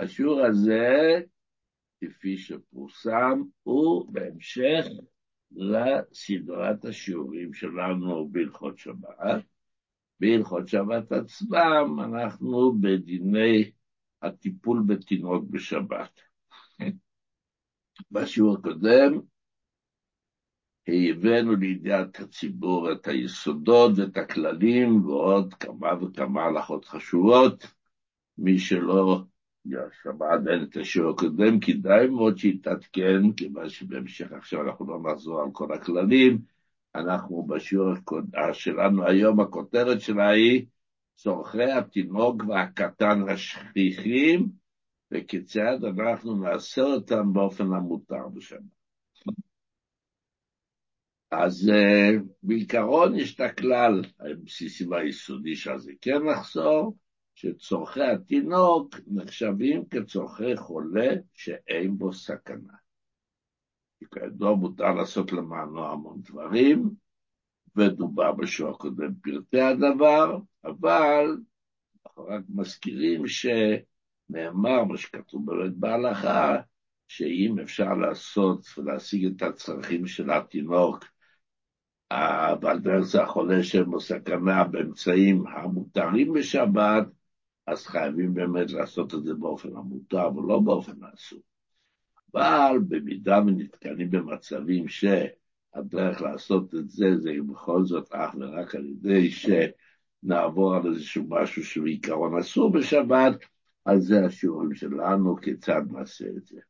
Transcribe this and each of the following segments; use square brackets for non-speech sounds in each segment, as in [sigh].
השיעור הזה, כפי שפורסם, הוא בהמשך לסדרת השיעורים שלנו בהלכות שבת. בהלכות שבת עצמם אנחנו בדיני הטיפול בתינוק בשבת. בשיעור הקודם הבאנו לידיעת הציבור את היסודות ואת הכללים ועוד כמה וכמה הלכות חשובות. מי שלא שמע עדיין את השיעור הקודם, כדאי מאוד שיתעדכן, כיוון שבהמשך עכשיו אנחנו לא נחזור על כל הכללים. אנחנו בשיעור שלנו היום, הכותרת שלה היא צורכי התינוק והקטן השכיחים, וכיצד אנחנו נעשה אותם באופן המותר בשבת. אז uh, בעיקרון יש את הכלל הבסיסי והיסודי שעל זה כן נחזור, שצורכי התינוק נחשבים כצורכי חולה שאין בו סכנה. כי כידוע מותר לעשות למענו המון דברים, ודובר בשיעור הקודם פרטי הדבר, אבל אנחנו רק מזכירים שנאמר, מה שכתוב באמת בהלכה, שאם אפשר לעשות ולהשיג את הצרכים של התינוק אבל דרך זה החולה שהם בסכנה באמצעים המותרים בשבת, אז חייבים באמת לעשות את זה באופן המותר ולא באופן האסור. אבל במידה ונתקנים במצבים שהדרך לעשות את זה, זה בכל זאת אך ורק על ידי שנעבור על איזשהו משהו שהוא עיקרון אסור בשבת, אז זה השיעורים שלנו, כיצד נעשה את זה.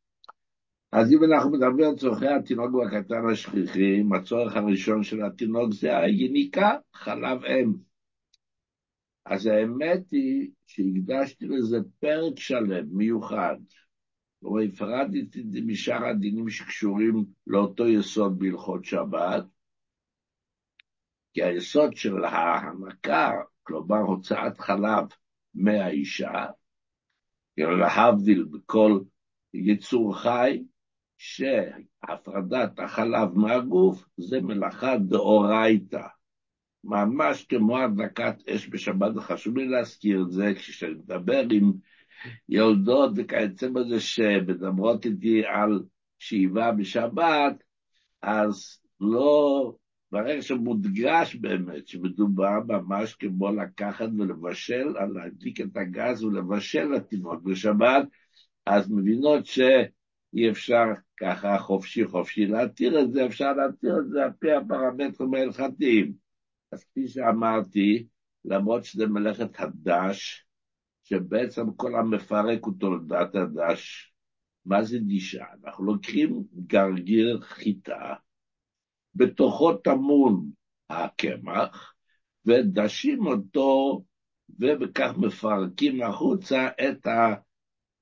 אז אם אנחנו מדברים על צורכי התינוק והקטן השכיחים, הצורך הראשון של התינוק זה היניקה, חלב אם. אז האמת היא שהקדשתי לזה פרק שלם, מיוחד. והפרדתי את זה משאר הדינים שקשורים לאותו יסוד בהלכות שבת, כי היסוד של ההנקה, כלומר הוצאת חלב מהאישה, להבדיל בכל יצור חי, שהפרדת החלב מהגוף זה מלאכה דאורייתא. ממש כמו הדלקת אש בשבת, וחשוב לי להזכיר את זה כשאני מדבר עם יולדות וכיוצא בזה שמדברות איתי על שאיבה בשבת, אז לא, ברגע שמודגש באמת שמדובר ממש כמו לקחת ולבשל, להדליק את הגז ולבשל לתינוק בשבת, אז מבינות ש... אי אפשר ככה חופשי חופשי להתיר את זה, אפשר להתיר את זה על פי הפרמטרים ההלכתיים. אז כפי שאמרתי, למרות שזה מלאכת הדש, שבעצם כל המפרק הוא תולדת הדש. מה זה דישה? אנחנו לוקחים גרגיר חיטה, בתוכו טמון הקמח, ודשים אותו, ובכך מפרקים החוצה את ה...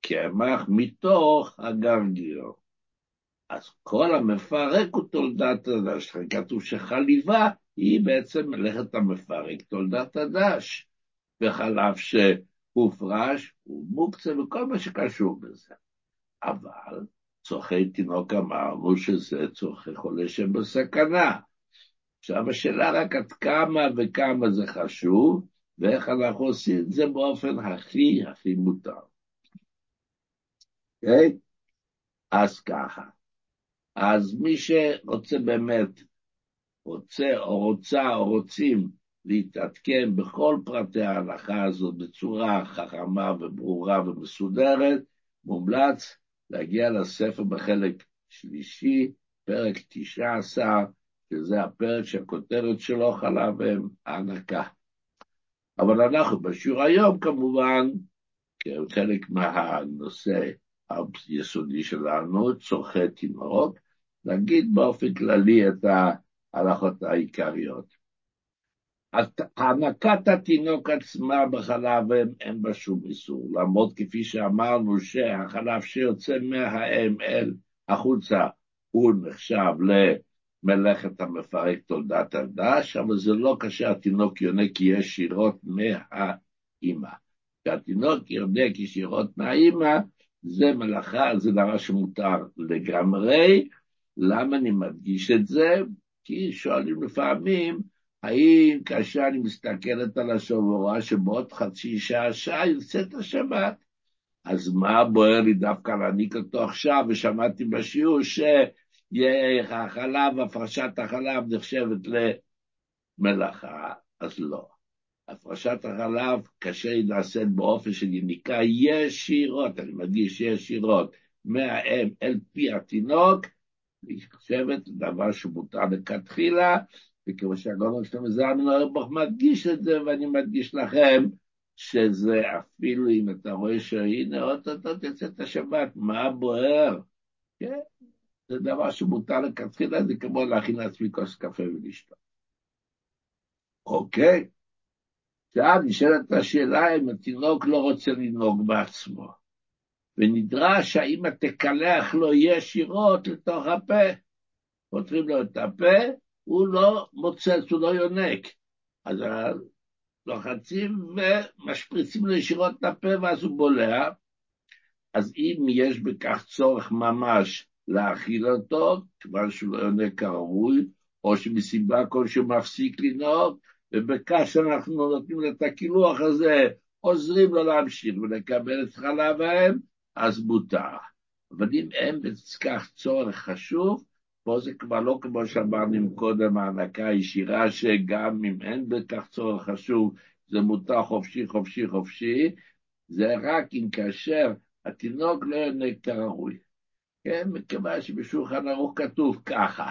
קמח מתוך הגרגיר. אז כל המפרק הוא תולדת הדש. כתוב שחליבה היא בעצם מלאכת המפרק, תולדת הדש. וחלב שהופרש הוא מוקצה וכל מה שקשור בזה. אבל צורכי תינוק אמרנו שזה צורכי חולה שבסכנה. עכשיו השאלה רק עד כמה וכמה זה חשוב, ואיך אנחנו עושים את זה באופן הכי הכי מותר. אוקיי? אז ככה. אז מי שרוצה באמת, רוצה או רוצה או רוצים להתעדכן בכל פרטי ההלכה הזאת בצורה חכמה וברורה ומסודרת, מומלץ להגיע לספר בחלק שלישי, פרק 19, שזה הפרק שהכותרת שלו חלב הם הענקה. אבל אנחנו בשיעור היום כמובן, כחלק מהנושא היסודי שלנו, צורכי תינוק, נגיד באופן כללי את ההלכות העיקריות. הענקת התינוק עצמה בחלב אין, אין בה שום איסור, למרות כפי שאמרנו שהחלב שיוצא מהאם אל החוצה הוא נחשב למלאכת המפרק תולדת הדש, אבל זה לא כאשר התינוק יונק ישירות מהאימא. כשהתינוק יונק ישירות מהאימא, זה מלאכה, זה דבר שמותר לגמרי. למה אני מדגיש את זה? כי שואלים לפעמים, האם כאשר אני מסתכלת על השבוע שבעוד חצי שעה, שעה יוצאת השבת? אז מה בוער לי דווקא להעניק אותו עכשיו, ושמעתי בשיעור שהחלב, הפרשת החלב נחשבת למלאכה, אז לא. הפרשת החלב קשה היא נעשית באופן של יניקה ישירות, אני מדגיש ישירות, מהאם אל פי התינוק, נחשבת דבר שמותר לכתחילה, וכמו שהגורם שלנו זר מן הרבוך מדגיש את זה, ואני מדגיש לכם שזה אפילו אם אתה רואה שהנה, אוטוטו תצא את השבת, מה בוער? כן, זה דבר שמותר לכתחילה, זה כמו להכין לעצמי כוס קפה ולשתות. אוקיי? עכשיו נשאלת השאלה אם התינוק לא רוצה לנהוג בעצמו, ונדרש האמא תקלח לו ישירות לתוך הפה. פותרים לו את הפה, הוא לא מוצץ, הוא לא יונק. אז לוחצים ומשפריצים לו ישירות את הפה ואז הוא בולע. אז אם יש בכך צורך ממש להאכיל אותו, כיוון שהוא לא יונק כראוי, או שמסיבה כלשהו מפסיק לנהוג, ובכך שאנחנו נותנים לו את הקילוח הזה, עוזרים לו להמשיך ולקבל את חלב האם, אז מותר. אבל אם אין בכך צורך חשוב, פה זה כבר לא כמו שאמרנו קודם, הענקה הישירה, שגם אם אין בכך צורך חשוב, זה מותר חופשי, חופשי, חופשי, זה רק אם כאשר התינוק לא יונק כראוי. כן, מכיוון שבשולחן ערוך כתוב ככה.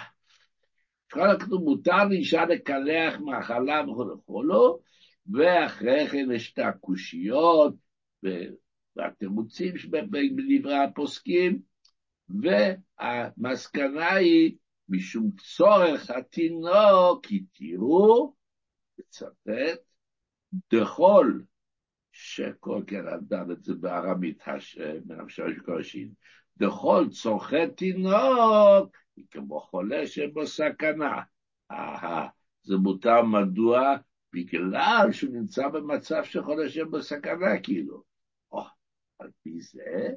בשולחן כתוב, מותר לאישה לקלח מאכלה וכו' וכו', ואחרי כן יש את הקושיות והתירוצים שבדברי הפוסקים, והמסקנה היא, משום צורך התינוק, התירו, לצטט, דכל, שכל כן אדם את זה בארמית, מנפשו של קושין, דכל צורכי תינוק, היא כמו חולה שבו סכנה. אהה, זה מותר מדוע? בגלל שהוא נמצא במצב של חולה שבו סכנה, כאילו. על פי זה,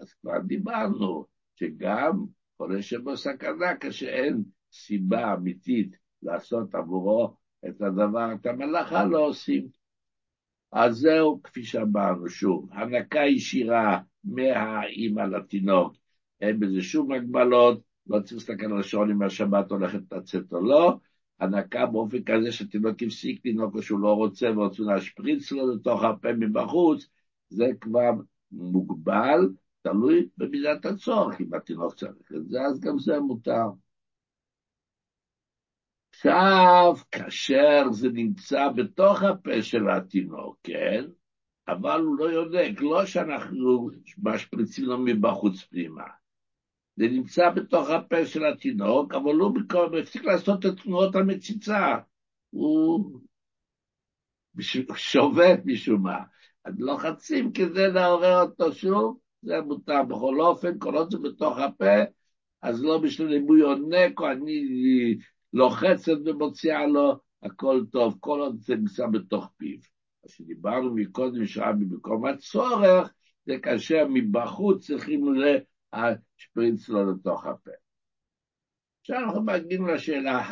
אז כבר דיברנו, שגם חולה שבו סכנה, כשאין סיבה אמיתית לעשות עבורו את הדבר, את המלאכה לא עושים. אז זהו, כפי שאמרנו שוב, הנקה ישירה מהאימא לתינוק, אין בזה שום הגבלות, לא צריך להסתכל על השעון אם השבת הולכת לצאת או לא, הנקה באופן כזה שתינוק הפסיק לנהוג או שהוא לא רוצה ורוצים להשפריץ לו לתוך הפה מבחוץ, זה כבר מוגבל, תלוי במידת הצורך, אם התינוק צריך את זה, אז גם זה מותר. עכשיו, כאשר זה נמצא בתוך הפה של התינוק, כן? אבל הוא לא יונק, לא שאנחנו משפריצים לו מבחוץ פנימה. זה נמצא בתוך הפה של התינוק, אבל הוא מפסיק לעשות את תנועות המציצה. הוא שובת משום מה. אז לוחצים כדי לעורר אותו שוב, זה מותר. בכל אופן, כל עוד זה בתוך הפה, אז לא משנה אם הוא יונק או אני לוחצת ומוציאה לו, הכל טוב, כל עוד זה נמצא בתוך פיו. מה שדיברנו מקודם, שהיה במקום הצורך, זה כאשר מבחוץ צריכים להשפריץ לו לתוך הפה. עכשיו אנחנו מגיעים לשאלה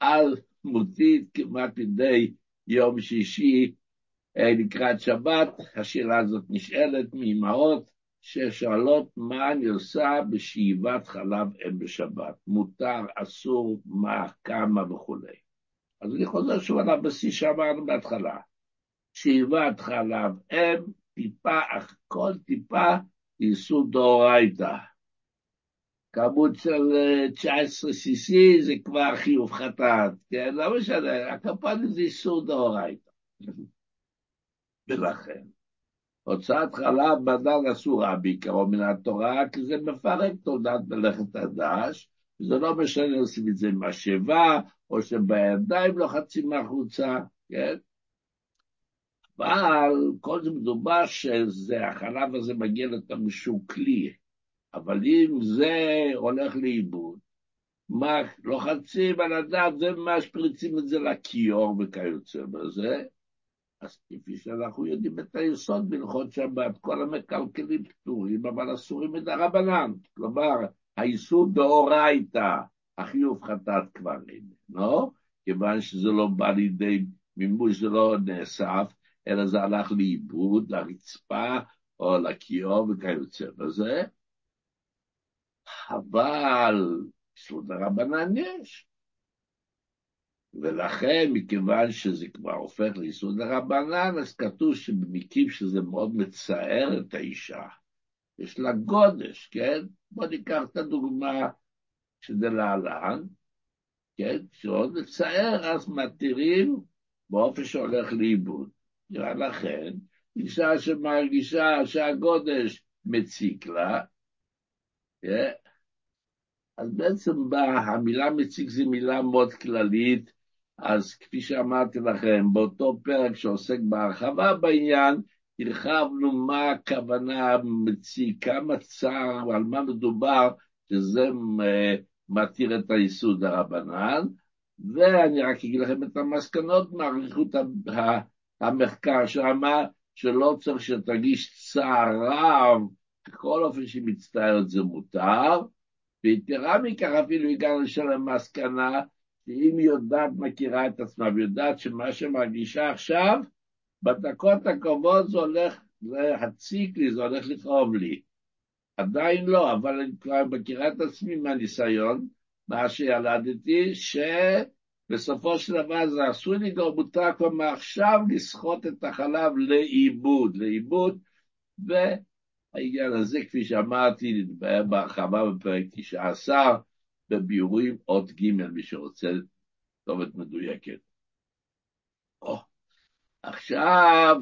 העל-מותית כמעט מדי יום שישי לקראת שבת, השאלה הזאת נשאלת מאמהות ששואלות מה אני עושה בשאיבת חלב אם בשבת, מותר, אסור, מה, כמה וכולי. אז אני חוזר שוב על הבסיס שאמרנו בהתחלה. שאיבת חלב אם, טיפה, כל טיפה איסור דאורייתא. כמות של 19 cc זה כבר חיוב חטאת, כן? לא משנה, הכפונים זה איסור דאורייתא. ולכן, הוצאת חלב בדל אסורה בעיקרו מן התורה, כי זה מפרק תולדת מלאכת הדש, וזה לא משנה עושים את זה עם משאבה, או שבידיים לוחצים מהחוצה, כן? אבל כל זה מדובר שזה, החלב הזה מגיע לאותנו שהוא כלי, אבל אם זה הולך לאיבוד, מה, לוחצים על הדת ומשפריצים את זה לכיור וכיוצא בזה, אז כפי שאנחנו יודעים את היסוד בהלכות שבת, כל המקלקלים פטורים, אבל אסורים מדרבנן. כלומר, האיסור דאורייתא, החיוב חטאת כבר אין, לא? כיוון שזה לא בא לידי מימוש, זה לא נאסף, אלא זה הלך לאיבוד, לרצפה, או לכיור וכיוצא בזה, אבל איסור דרבנן יש. ולכן, מכיוון שזה כבר הופך לאיסור דרבנן, אז כתוב שבמקרים שזה מאוד מצער את האישה, יש לה גודש, כן? בואו ניקח את הדוגמה שזה להלן, כן? כשעוד מצער, אז מתירים באופן שהולך לאיבוד. לכן, אישה שמרגישה שהגודש מציק לה, כן? אז בעצם בא, המילה מציק זו מילה מאוד כללית, אז כפי שאמרתי לכם, באותו פרק שעוסק בהרחבה בעניין, הרחבנו מה הכוונה מציק, כמה צער, על מה מדובר, שזה מתיר את היסוד הרבנן, ואני רק אגיד לכם את המסקנות מאריכות המחקר שאמר שלא צריך שתרגיש צער רב, בכל אופן שהיא מצטערת זה מותר, ויתרה מכך אפילו הגענו לשם למסקנה שאם היא יודעת, מכירה את עצמה, ויודעת שמה שמרגישה עכשיו, בדקות הקרובות זה הולך להציק לי, זה הולך לכאוב לי. עדיין לא, אבל אני כבר מכירה את עצמי מהניסיון, מה שילדתי, שבסופו של דבר זה עשוי גם מותר כבר מעכשיו לסחוט את החלב לאיבוד, לאיבוד, והעניין הזה, כפי שאמרתי, נתבהר בהרחבה בפרק 19, בביאורים אות ג', מי שרוצה כתובת מדויקת. או, עכשיו,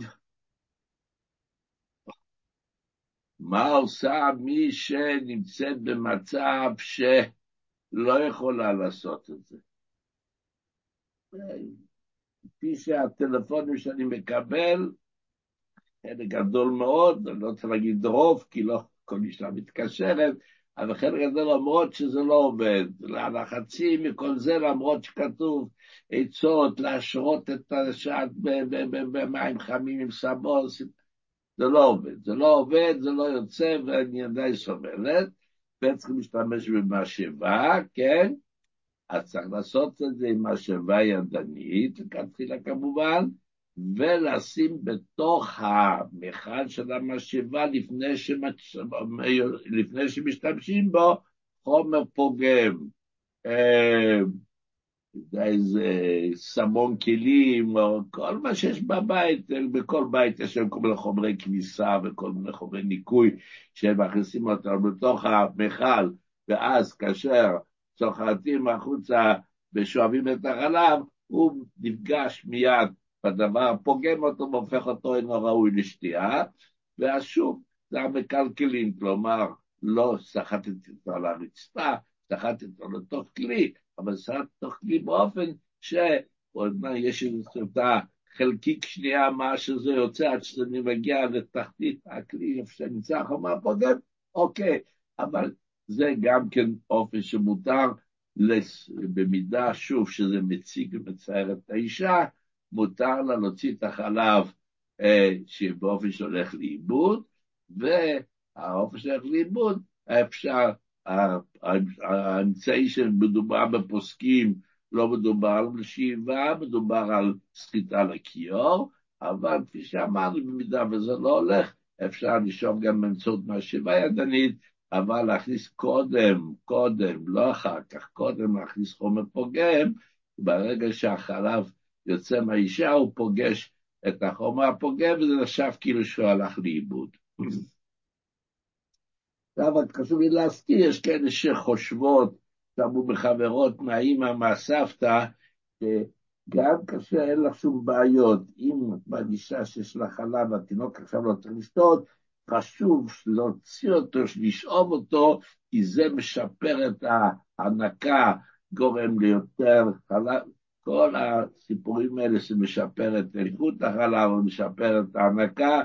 מה עושה מי שנמצאת במצב שלא יכולה לעשות את זה? כפי שהטלפונים שאני מקבל, חלק גדול מאוד, אני לא רוצה להגיד רוב, כי לא כל אישה מתקשרת, אבל חלק גדול למרות שזה לא עובד, לחצים מכל זה, למרות שכתוב עצות, להשרות את השעת במים חמים עם סבון, זה לא עובד, זה לא עובד, זה לא יוצא, ואני עדיין סובלת, וצריכים להשתמש במשאבה, כן? אז צריך לעשות את זה עם משאבה ידנית, לכתחילה כמובן, ולשים בתוך המכל של המשאבה לפני, שמצ... לפני שמשתמשים בו חומר פוגם. אה, איזה סמון כלים, או כל מה שיש בבית, בכל בית יש שם כל מיני חומרי כניסה וכל מיני חומרי ניקוי שהם מכניסים אותם בתוך המכל, ואז כאשר צוחקים החוצה ושואבים את החלב, הוא נפגש מיד בדבר, פוגם אותו והופך אותו אינו ראוי לשתייה, ואז שוב, זה המקלקלים, כלומר, לא סחטתי אותו על הרצפה, סחטתי אותו לתוך כלי, אבל סחטתי לתוך כלי באופן שיש אותה חלקיק שנייה, מה שזה יוצא עד שאני מגיע לתחתית הכלי, איפה שנמצא החומה פוגם, אוקיי, אבל זה גם כן אופן שמותר, במידה, שוב, שזה מציג ומצער את האישה, מותר לה להוציא את החלב אה, שבאופן שהולך לאיבוד, והאופן שהולך לאיבוד, אפשר, האמצעי שמדובר בפוסקים, לא מדובר על שאיבה, מדובר על סחיטה לכיור, אבל כפי שאמרנו, במידה וזה לא הולך, אפשר לשאוב גם באמצעות מהשאיבה ידנית, אבל להכניס קודם, קודם, לא אחר כך, קודם להכניס חומר פוגם, ברגע שהחלב יוצא מהאישה, הוא פוגש את החומה הפוגם, וזה נחשב כאילו שהוא הלך לאיבוד. אבל חשוב לי להזכיר, יש כאלה שחושבות, שמעו בחברות מהאימא, מהסבתא, שגם כאשר אין לך שום בעיות, אם את מרגישה שיש לך חלב והתינוק עכשיו לא צריך לשתות, חשוב להוציא אותו, לשאוב אותו, כי זה משפר את ההנקה, גורם ליותר חלב, כל הסיפורים האלה שמשפר את איכות החלב ומשפר את ההנקה,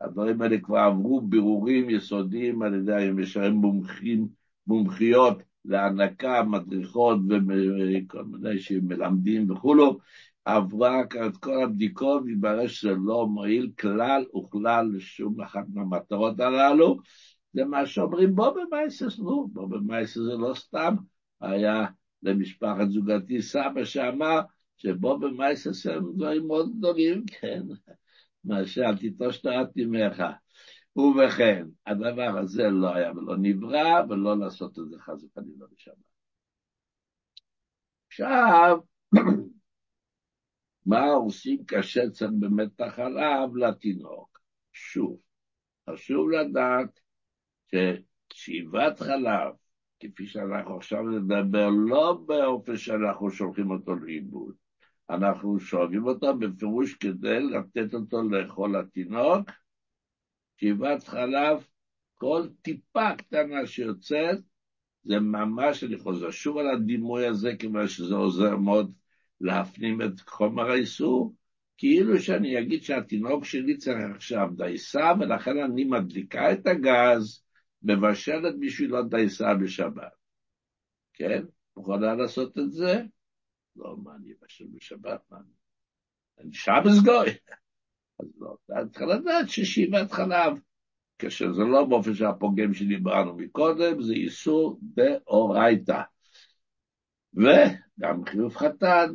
הדברים האלה כבר עברו בירורים יסודיים על ידי המשרים מומחים, מומחיות להנקה, מדריכות וכל מיני שמלמדים וכולו, עברה את כל הבדיקות, והתברר שזה לא מועיל כלל וכלל לשום אחת מהמטרות הללו. זה מה שאומרים בו במייסס, נו, בו במייסס זה לא סתם, היה למשפחת זוגתי סבא שאמר שבו במייסס הם דברים מאוד גדולים, כן, מה שאלתי תושתת עמך. ובכן, הדבר הזה לא היה ולא נברא, ולא לעשות את זה חס וחלילה בשבת. עכשיו, [clears throat] מה עושים כאשר צריך באמת החלב לתינוק? שוב, חשוב לדעת ששאיבת חלב, כפי שאנחנו עכשיו נדבר, לא באופן שאנחנו שולחים אותו לאיבוד. אנחנו שואבים אותו בפירוש כדי לתת אותו לאכול לתינוק. שאיבת חלב, כל טיפה קטנה שיוצאת, זה ממש, אני חוזר שוב על הדימוי הזה, כיוון שזה עוזר מאוד להפנים את חומר האיסור, כאילו שאני אגיד שהתינוק שלי צריך עכשיו דייסה, ולכן אני מדליקה את הגז, מבשלת בשבילו דייסה בשבת. כן? יכולה לעשות את זה? לא, מה אני אבשל בשבת? מה אני... אני שבס גוי. [laughs] אז לא, אתה צריך לדעת ששאיבת חלב, כשזה לא באופן שהפוגם שדיברנו מקודם, זה איסור דאורייתא. וגם חיוב חתן,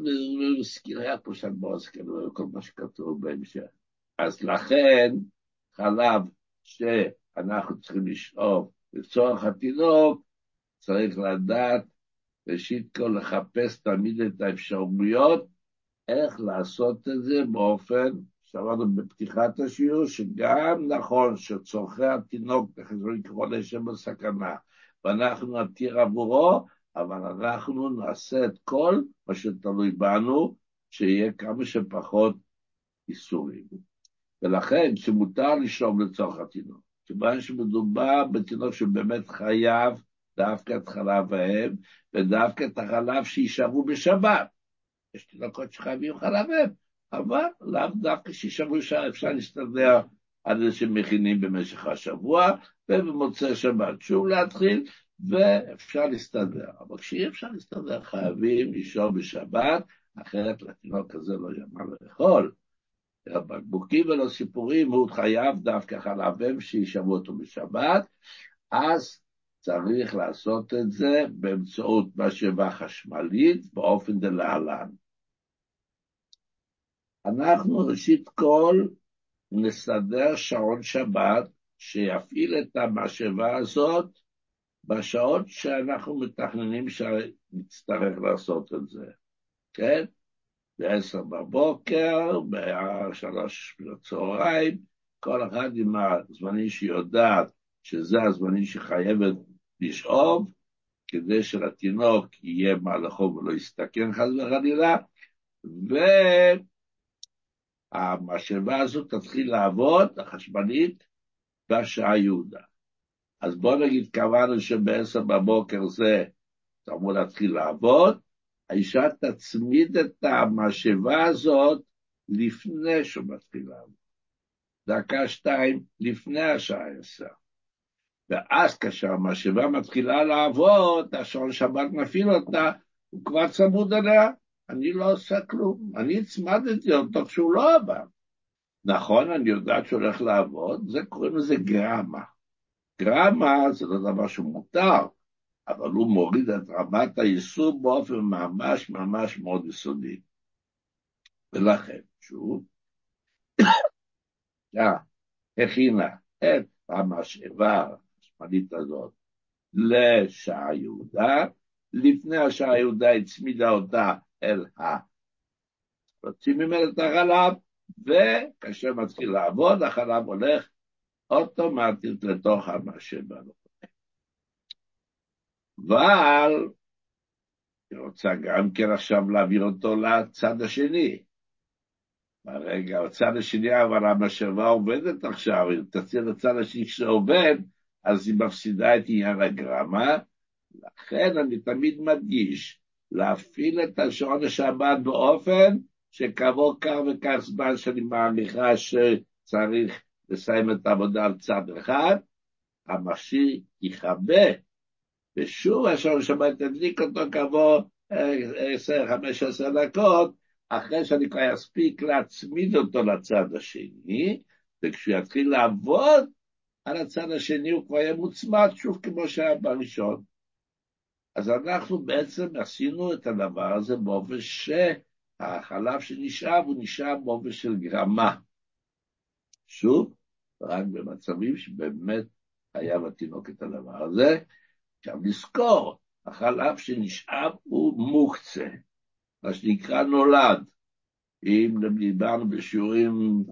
וסקירה פה שם באוסקר, וכל מה שכתוב בהמשך. אז לכן, חלב שאנחנו צריכים לשאוב לצורך התינוק, צריך לדעת, ראשית כל לחפש תמיד את האפשרויות, איך לעשות את זה באופן, שאמרנו בפתיחת השיעור, שגם נכון שצורכי התינוק, לקרוא לשם בסכנה, ואנחנו נתיר עבורו, אבל אנחנו נעשה את כל מה שתלוי בנו, שיהיה כמה שפחות איסורים. ולכן, שמותר לשאוב לצורך התינוק, כיוון שמדובר בתינוק שבאמת חייב דווקא את חלב האם, ודווקא את החלב שישארו בשבת. יש תינוקות שחייבים חלב אם, אבל לאו דווקא שישארו שעה, אפשר להסתדר על זה שמכינים במשך השבוע, ובמוצאי שבת שוב להתחיל, ואפשר להסתדר. אבל כשאי אפשר להסתדר, חייבים לישון בשבת, אחרת לתינוק הזה לא מה לאכול. בקבוקים ולא סיפורים, הוא חייב דווקא חלב אם שישבו אותו בשבת, אז צריך לעשות את זה באמצעות משאבה חשמלית באופן דלהלן. אנחנו ראשית כל נסדר שעון שבת שיפעיל את המשאבה הזאת בשעות שאנחנו מתכננים שנצטרך לעשות את זה, כן? ב-10 בבוקר, ב-3 בצהריים, כל אחד עם הזמנים שהיא יודעת שזה הזמנים שחייבת לשאוב, כדי שלתינוק יהיה מה לאכול ולא יסתכן חס וחלילה, והמשאבה הזאת תתחיל לעבוד, החשמלית, בשעה יהודה. אז בוא נגיד, קבענו שבעשר בבוקר זה אמור להתחיל לעבוד, האישה תצמיד את המשאבה הזאת לפני לעבוד. דקה שתיים לפני השעה עשר. ואז כאשר המשאבה מתחילה לעבוד, השעון שבת מפעיל אותה, הוא כבר צמוד אליה, אני לא עושה כלום. אני הצמדתי אותו כשהוא לא עבר. נכון, אני יודעת שהוא הולך לעבוד, זה קוראים לזה גרמה. גרמה זה לא דבר שהוא מותר, אבל הוא מוריד את רמת האיסור באופן ממש ממש מאוד יסודי. ולכן, שוב, [coughs] הכינה את המשאבה החשמלית הזאת לשעה יהודה, לפני השעה יהודה הצמידה אותה אל ה... רוצים ממנו את החלב, וכאשר מתחיל לעבוד, החלב הולך אוטומטית לתוך המשאבה. אבל היא רוצה גם כן עכשיו להעביר אותו לצד השני. ברגע, הצד השני, אבל המשאבה עובדת עכשיו, אם תציע לצד השני שעובד, אז היא מפסידה את עניין הגרמה. לכן אני תמיד מדגיש, להפעיל את השעון השבת באופן שכעבור כך וכך זמן שאני מעריכה שצריך לסיים את העבודה על צד אחד, המכשיר יכבה, ושוב השעון שבת תדליק אותו כעבור 10-15 דקות, אחרי שאני כבר אספיק להצמיד אותו לצד השני, וכשהוא יתחיל לעבוד על הצד השני הוא כבר יהיה מוצמד שוב כמו שהיה בראשון. אז אנחנו בעצם עשינו את הדבר הזה באופן שהחלב שנשאב הוא נשאב באופן של גרמה. שוב, רק במצבים שבאמת היה בתינוק את הדבר הזה. עכשיו לזכור, החלב שנשאב הוא מוקצה, מה שנקרא נולד. אם דיברנו בשיעורים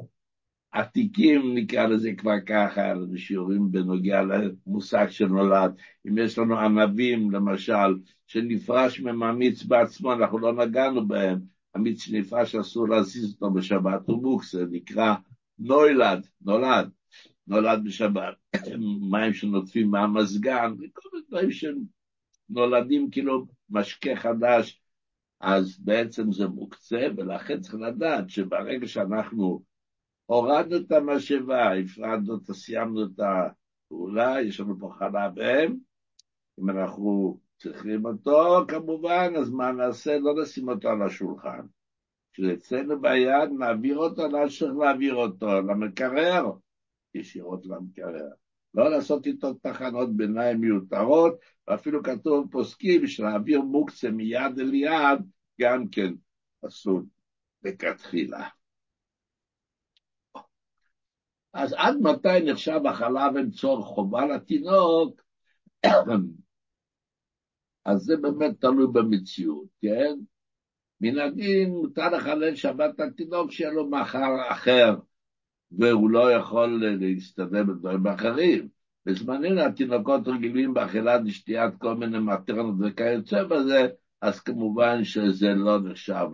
עתיקים, נקרא לזה כבר ככה, בשיעורים בנוגע למושג של נולד. אם יש לנו ענבים, למשל, שנפרש מהם המיץ בעצמו, אנחנו לא נגענו בהם, המיץ שנפרש אסור להזיז אותו בשבת, הוא מוקצה, נקרא נוילד, נולד. נולד בשבת, [clears throat] מים שנוטפים מהמזגן, וכל מיני דברים שנולדים כאילו משקה חדש, אז בעצם זה מוקצה, ולכן צריך לדעת שברגע שאנחנו הורדנו את המשאבה, הפרדנו, סיימנו את הפעולה, יש לנו פה חלב אם, אם אנחנו צריכים אותו, כמובן, אז מה נעשה? לא נשים אותו על השולחן. כשאצלנו ביד, נעביר אותו לאן שצריך להעביר אותו, למקרר. ישירות למקרר. לא לעשות איתו תחנות ביניים מיותרות, ואפילו כתוב פוסקים שלהעביר מוקצה מיד אל יד, גם כן אסור לכתחילה. אז עד מתי נחשב החלב עם צורך חובה לתינוק? [coughs] אז זה באמת תלוי במציאות, כן? מן הדין מותר לחלל שבת לתינוק שיהיה לו מאכל אחר, והוא לא יכול להסתדר בדברים אחרים. בזמננו התינוקות רגילים באכילת ושתיית כל מיני מטרנות וכיוצא בזה, אז כמובן שזה לא נחשב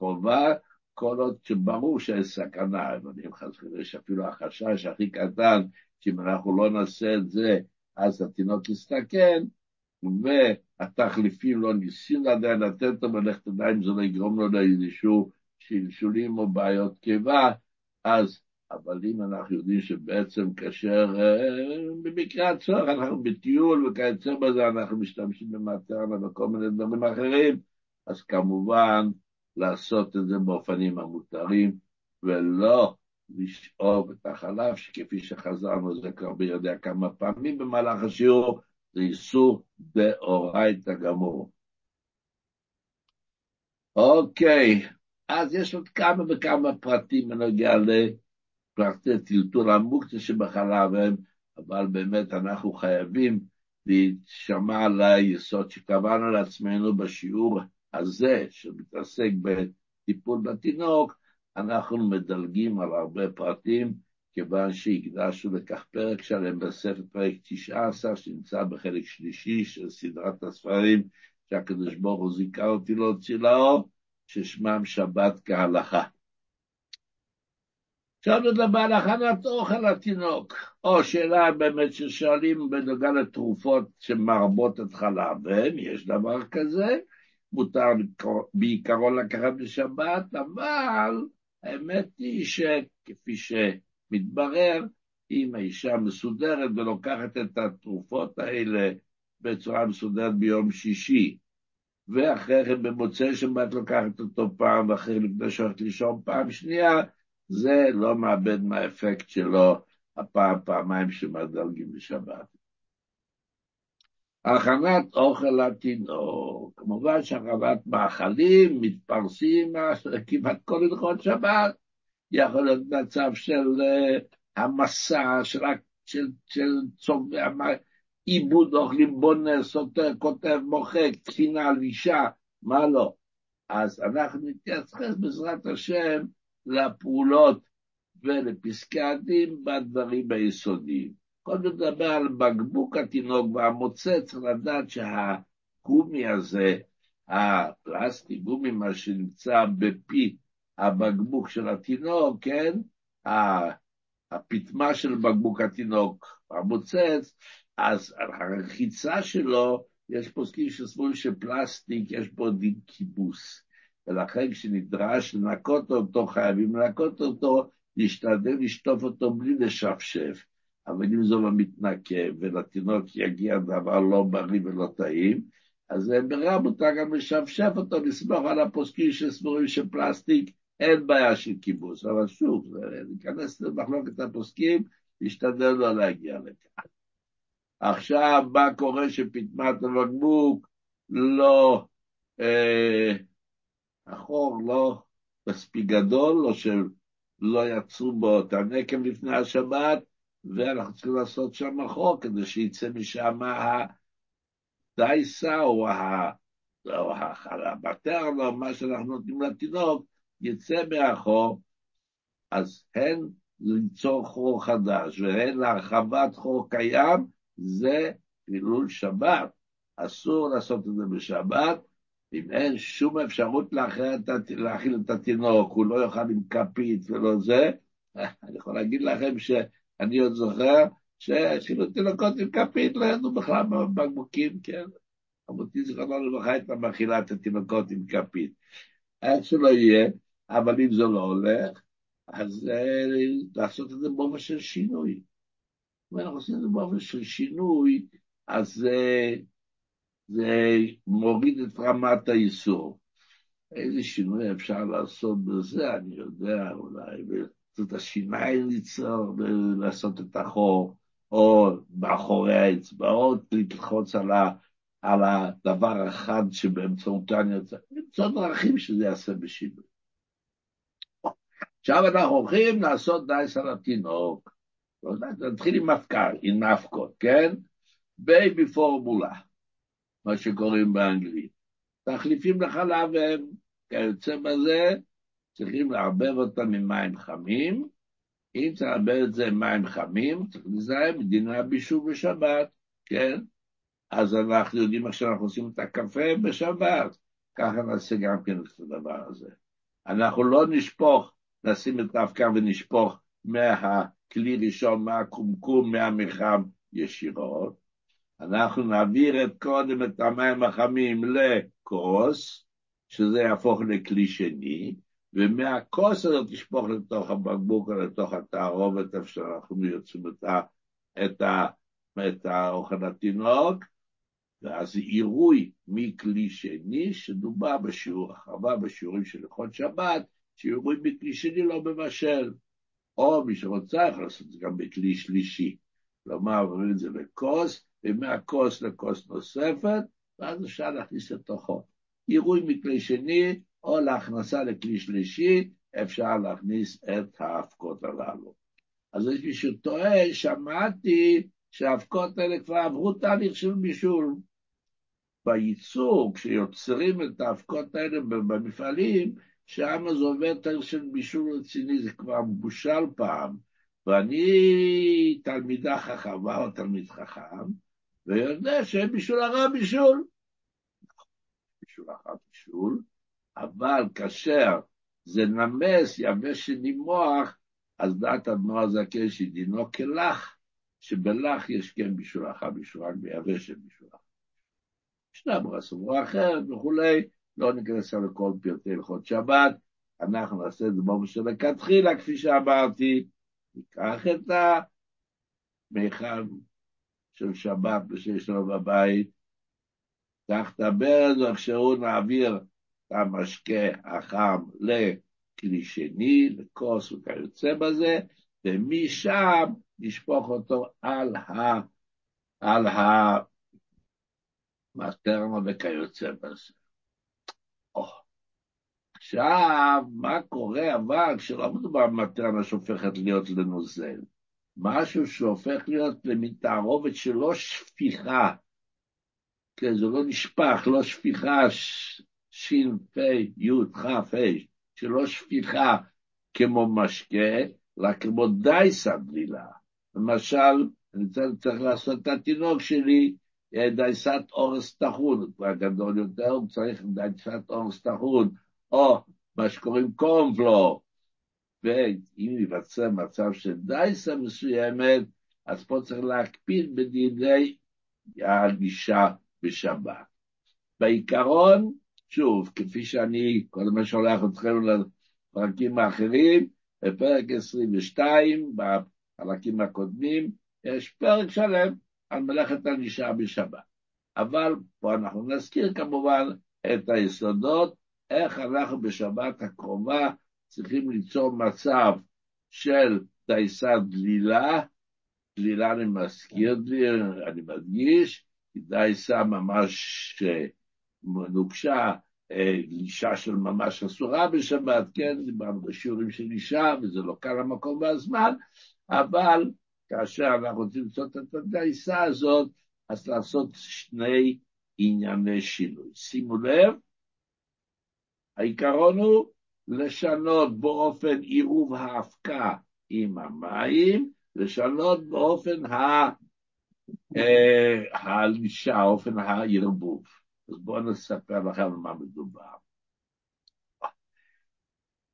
לחובה, כל עוד שברור שיש סכנה, אם חס וחלילה אפילו החשש הכי קטן, שאם אנחנו לא נעשה את זה, אז התינוק יסתכן, והתחליפים לא ניסים עדיין לתת ולך תדע אם זה לא יגרום לו לאיזשהו שלשולים או בעיות קיבה, אז, אבל אם אנחנו יודעים שבעצם כאשר, אה, במקרה הצורך, אנחנו בטיול וכיוצא בזה, אנחנו משתמשים במטרנה וכל מיני דברים אחרים, אז כמובן לעשות את זה באופנים המותרים, ולא לשאוב את החלב, שכפי שחזרנו זה כבר ביודע כמה פעמים במהלך השיעור, זה איסור דאורייתא גמור. אוקיי, אז יש עוד כמה וכמה פרטים בנוגע לפרטי טלטול המוקצה שבחלב הם, אבל באמת אנחנו חייבים להישמע ליסוד שקבענו לעצמנו בשיעור הזה, שמתעסק בטיפול בתינוק, אנחנו מדלגים על הרבה פרטים, כיוון שהקדשנו לכך פרק שלם בספר פרק 19, שנמצא בחלק שלישי של סדרת הספרים שהקדוש ברוך הוא זיכה אותי להוציא לאור, ששמם שבת כהלכה. עכשיו נדבר על הכנת אוכל לתינוק, או שאלה באמת ששואלים בנוגע לתרופות שמרבות את חלבם, יש דבר כזה, מותר בעיקרון לקחת בשבת, אבל האמת היא שכפי שמתברר, אם האישה מסודרת ולוקחת את התרופות האלה בצורה מסודרת ביום שישי, ואחרי כן במוצאי שבת לוקחת אותו פעם, ואחרי לפני שהולכת לישון פעם שנייה, זה לא מאבד מהאפקט שלו הפעם, פעמיים שמדלגים בשבת. הכנת אוכל לתינוק, כמובן שהכנת מאכלים מתפרסים כמעט כל הלכות שבת, יכול להיות מצב של uh, המסע, של, של, של צובע, עיבוד אוכלים בונה, סותר, כותב, מוחק, תחינה על מה לא. אז אנחנו נתייחס בעזרת השם לפעולות ולפסקי הדין בדברים היסודיים. קודם נדבר על בקבוק התינוק והמוצא, צריך לדעת שהגומי הזה, הפלסטיק, גומי, מה שנמצא בפי הבקבוק של התינוק, כן? הפטמה של בקבוק התינוק, המוצץ, אז הרחיצה שלו, יש פוסקים שסבורים שפלסטיק, יש בו דין כיבוס. ולכן כשנדרש לנקות אותו, חייבים לנקות אותו, להשתדל לשטוף אותו בלי לשפשף. אבל אם זה לא מתנקה ולתינוק יגיע דבר לא בריא ולא טעים, אז ברע מותר גם לשפשף אותו, לסמוך על הפוסקים שסבורים שפלסטיק אין בעיה של כיבוס. אבל שוב, להיכנס למחלוקת הפוסקים, להשתדל לא להגיע לכאן. עכשיו, מה קורה שפטמת הבקבוק לא, אה, החור לא מספיק גדול, או לא יצרו בו את הנקם לפני השבת, ואנחנו צריכים לעשות שם חוק כדי שיצא משם הדייסה או הבטרן או מה שאנחנו נותנים לתינוק, יצא מהחור, אז הן ליצור חור חדש והן להרחבת חור קיים, זה חילול שבת. אסור לעשות את זה בשבת, אם אין שום אפשרות להאכיל את התינוק, הוא לא יאכל עם כפית ולא זה, [laughs] אני יכול להגיד לכם שאני עוד זוכר שאפילו תינוקות עם כפית לא ידעו בכלל בבקבוקים, כן? רבותי זיכרונו לברכה הייתה מאכילה את התינוקות עם כפית. איך שלא יהיה, אבל אם זה לא הולך, אז אה, לעשות את זה באופן של שינוי. אם אנחנו עושים את זה באופן של שינוי, אז אה, זה מוריד את רמת האיסור. איזה שינוי אפשר לעשות בזה, אני יודע, אולי את השיניים ליצור ולעשות את החור, או מאחורי האצבעות ללחוץ על, על הדבר אחד שבאמצעותו אני רוצה, למצוא דרכים שזה יעשה בשינוי. עכשיו אנחנו הולכים לעשות דייסה לתינוק. נתחיל עם מפקר, אבקות, כן? baby formula. מה שקוראים באנגלית. תחליפים לחלב הם, כיוצא בזה, צריכים לערבב אותם עם מים חמים. אם צריך לערבב את זה עם מים חמים, צריך לזהה מדינה בישול בשבת, כן? אז אנחנו יודעים איך שאנחנו עושים את הקפה בשבת, ככה נעשה גם כן את הדבר הזה. אנחנו לא נשפוך, נשים את האבקה ונשפוך מהכלי ראשון, מהקומקום, מהמחם ישירות, אנחנו נעביר את קודם את המים החמים לכוס, שזה יהפוך לכלי שני, ומהכוס הזאת תשפוך לתוך הבקבוק או לתוך התערובת, איפה שאנחנו יוצאים את, ה, את, ה, את האוכל התינוק, ואז עירוי מכלי שני, שדובר בשיעור החרבה, בשיעורים של הלכות שבת, שעירוי מכלי שני לא מבשל. או מי שרוצה יכול לעשות את זה גם בכלי שלישי. כלומר, עוברים את זה לכוס, ומהכוס לכוס נוספת, ואז אפשר להכניס לתוכו. עירוי מכלי שני, או להכנסה לכלי שלישי, אפשר להכניס את האבקות הללו. אז יש מי שטועה, שמעתי שהאבקות האלה כבר עברו תהליך של בישול. בייצור, כשיוצרים את האבקות האלה במפעלים, שם זה עובר תהליך של בישול רציני, זה כבר מבושל פעם. ואני תלמידה חכמה או תלמיד חכם, ויודע שבישול הרע בישול. בישול הרע בישול, אבל כאשר זה נמס, יבש שנימוח, אז דעת אדמו"ר הזקן שדינו כלח, שבלח יש כן בישול אחר בישול, רק ביבש בישול אחר. ישנה סבורה אחרת וכולי, לא ניכנס לכל פרטי הלכות שבת, אנחנו נעשה את זה באופן שלכתחילה, כפי שאמרתי, ניקח את המיכל של שבת שיש לנו בבית, קח את הברז, ואפשרו נעביר את המשקה החם לכלי שני, לכוס וכיוצא בזה, ומשם נשפוך אותו על ה... על המטרנה וכיוצא בזה. עכשיו, מה קורה אבל כשלא מדובר במטרנה שהופכת להיות לנוזל? משהו שהופך להיות למין תערובת שלא שפיכה, כן, זה לא נשפך, לא שפיכה ש, פ, י, כ, ה, שלא שפיכה כמו משקה, אלא כמו דייסה דלילה. למשל, אני צריך, צריך לעשות את התינוק שלי אה, דייסת אורס טחון, הוא כבר גדול יותר, הוא צריך דייסת אורס טחון, או מה שקוראים קורנפלור, ואם ייווצר מצב של דייסה מסוימת, אז פה צריך להקפיד בדיני הגישה בשבת. בעיקרון, שוב, כפי שאני כל שולח אתכם לפרקים האחרים, בפרק 22, בחלקים הקודמים, יש פרק שלם על מלאכת הנישה בשבת. אבל פה אנחנו נזכיר כמובן את היסודות, איך אנחנו בשבת הקרובה צריכים ליצור מצב של דייסה דלילה, דלילה אני מזכיר, אני מדגיש, דייסה ממש נוקשה, אישה של ממש אסורה בשבת, כן, דיברנו בשיעורים של אישה, וזה לא כאן המקום והזמן, אבל כאשר אנחנו רוצים לעשות את הדייסה הזאת, אז לעשות שני ענייני שינוי. שימו לב, העיקרון הוא לשנות באופן עירוב האבקה עם המים, לשנות באופן הלישה, אופן הערבוב. אז בואו נספר לכם על מה מדובר.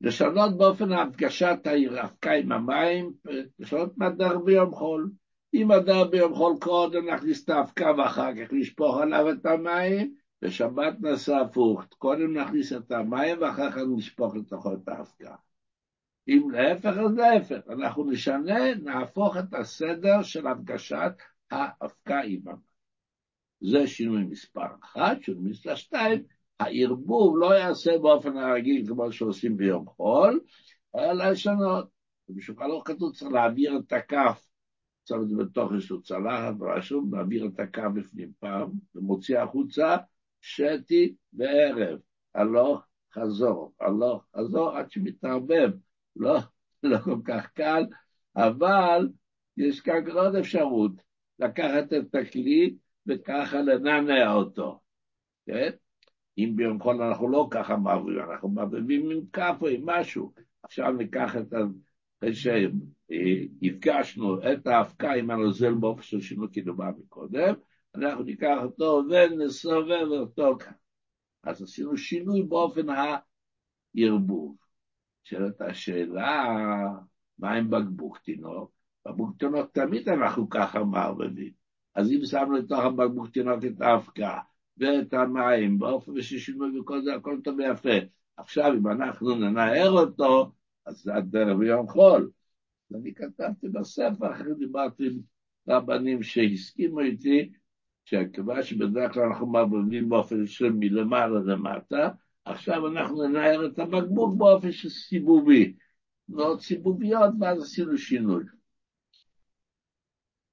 לשנות באופן הדגשת האבקה עם המים, לשנות מדר ביום חול. אם מדר ביום חול קודם נכניס את האבקה ואחר כך לשפוך עליו את המים, בשבת נעשה הפוך, קודם נכניס את המים ואחר כך נשפוך לתוכו את האבקה. אם להפך, אז להפך, אנחנו נשנה, נהפוך את הסדר של הדגשת האבקה עם המים. זה שינוי מספר אחת, שינוי מספר שתיים, הערבוב לא יעשה באופן הרגיל כמו שעושים ביום חול, אלא לשנות. בשולחן לא כתוב צריך להעביר את הכף, צריך את בתוך איזשהו צלחת ורשום, להעביר את הכף בפנים פעם, ומוציא החוצה שתי וערב, הלוך חזור, הלוך חזור עד שמתערבב, לא, לא כל כך קל, אבל יש כאן עוד אפשרות, לקחת את הכלי וככה לנענע אותו, כן? אם ביום חול אנחנו לא ככה מעבירים, אנחנו מעבירים עם כף או עם משהו. עכשיו ניקח את ה... אחרי שהפגשנו את האבקה עם הנוזל באופן של שינוי כדומה מקודם, אנחנו ניקח אותו ונסובב אותו כאן. אז עשינו שינוי באופן הערבוב. שאלת השאלה, מה עם בקבוק תינוק? בקבוק תינוק תמיד אנחנו ככה מערבבים. אז אם שמנו לתוך הבקבוק תינוק את האבקה ואת המים באופן של שינוי וכל זה, הכל טוב ויפה. עכשיו, אם אנחנו ננער אותו, אז זה הדרך ביום חול. ואני כתבתי בספר, אחרי דיברתי עם רבנים שהסכימו איתי, שהכיוון שבדרך כלל אנחנו מערבבים באופן של מלמעלה למטה, עכשיו אנחנו ננער את הבקבוק באופן של סיבובי. מאוד סיבוביות, ואז עשינו שינוי.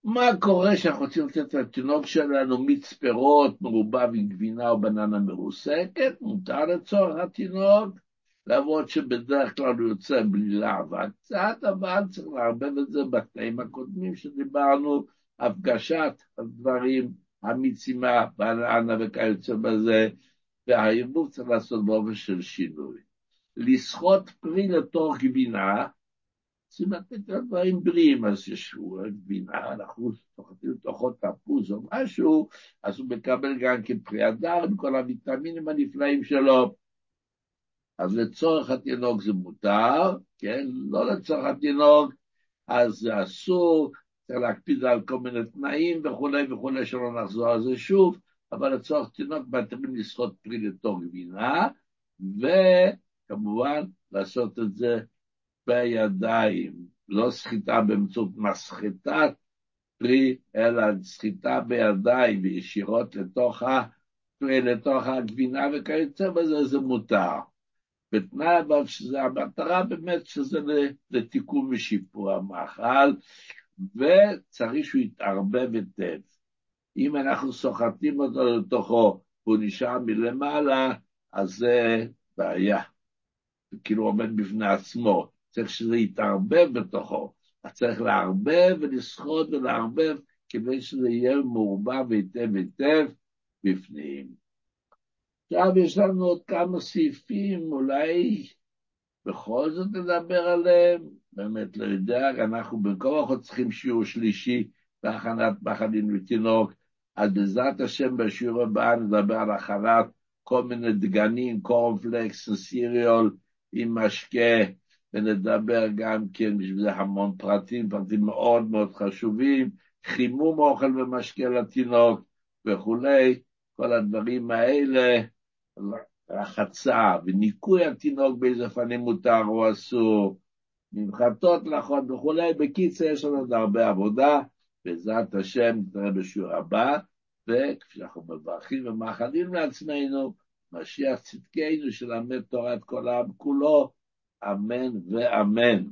מה קורה שאנחנו רוצים לתת לתינוק שלנו מיץ פירות מרובב עם גבינה או בננה מרוסקת? מותר לצורך התינוק, למרות שבדרך כלל הוא יוצא בלי להבה קצת, אבל צריך לערבב את זה בתנאים הקודמים שדיברנו, הפגשת הדברים, המיצימה, בננה וכיוצא בזה, והערבוב צריך לעשות באופן של שינוי. לסחוט פרי לתוך גבינה, צריכים לתת לו דברים בריאים, אז יש גבינה, אנחנו סוחטים לתוכו תפוז או משהו, אז הוא מקבל גם כפרי הדר עם כל הוויטמינים הנפלאים שלו. אז לצורך התינוק זה מותר, כן? לא לצורך התינוק, אז זה אסור, צריך להקפיד על כל מיני תנאים וכולי וכולי, שלא נחזור על זה שוב, אבל לצורך תינוק מתחילים לסחוט פרי לתוך גבינה, וכמובן לעשות את זה בידיים, לא סחיטה באמצעות מסחטת פרי, אלא סחיטה בידיים וישירות לתוך, ה, לתוך הגבינה וכיוצא בזה, זה מותר. בתנאי אבל שזה המטרה באמת שזה לתיקון ושיפור המאכל, וצריך שהוא יתערבב היטב. אם אנחנו סוחטים אותו לתוכו והוא נשאר מלמעלה, אז זה בעיה. כאילו עומד בפני עצמו. צריך שזה יתערבב בתוכו. אז צריך לערבב ולסחוט ולערבב כדי שזה יהיה מעורבב היטב היטב בפנים. עכשיו יש לנו עוד כמה סעיפים, אולי בכל זאת נדבר עליהם, באמת לא יודע, אנחנו בין כה צריכים שיעור שלישי בהכנת פחדים לתינוק, אז בעזרת השם בשיעור הבא נדבר על הכנת כל מיני דגנים, קורנפלקס, סיריול עם משקה, ונדבר גם כן בשביל זה המון פרטים, פרטים מאוד מאוד חשובים, חימום אוכל ומשקה לתינוק וכולי, כל הדברים האלה, רחצה וניקוי התינוק באיזה פנים מותר או אסור, ממחטות לאחות וכולי, בקיצר יש לנו עוד הרבה עבודה, בעזרת השם נתראה בשיעור הבא, וכפי שאנחנו מברכים ומאחלים לעצמנו, משיח צדקנו שלמד תורת כל העם כולו, אמן ואמן.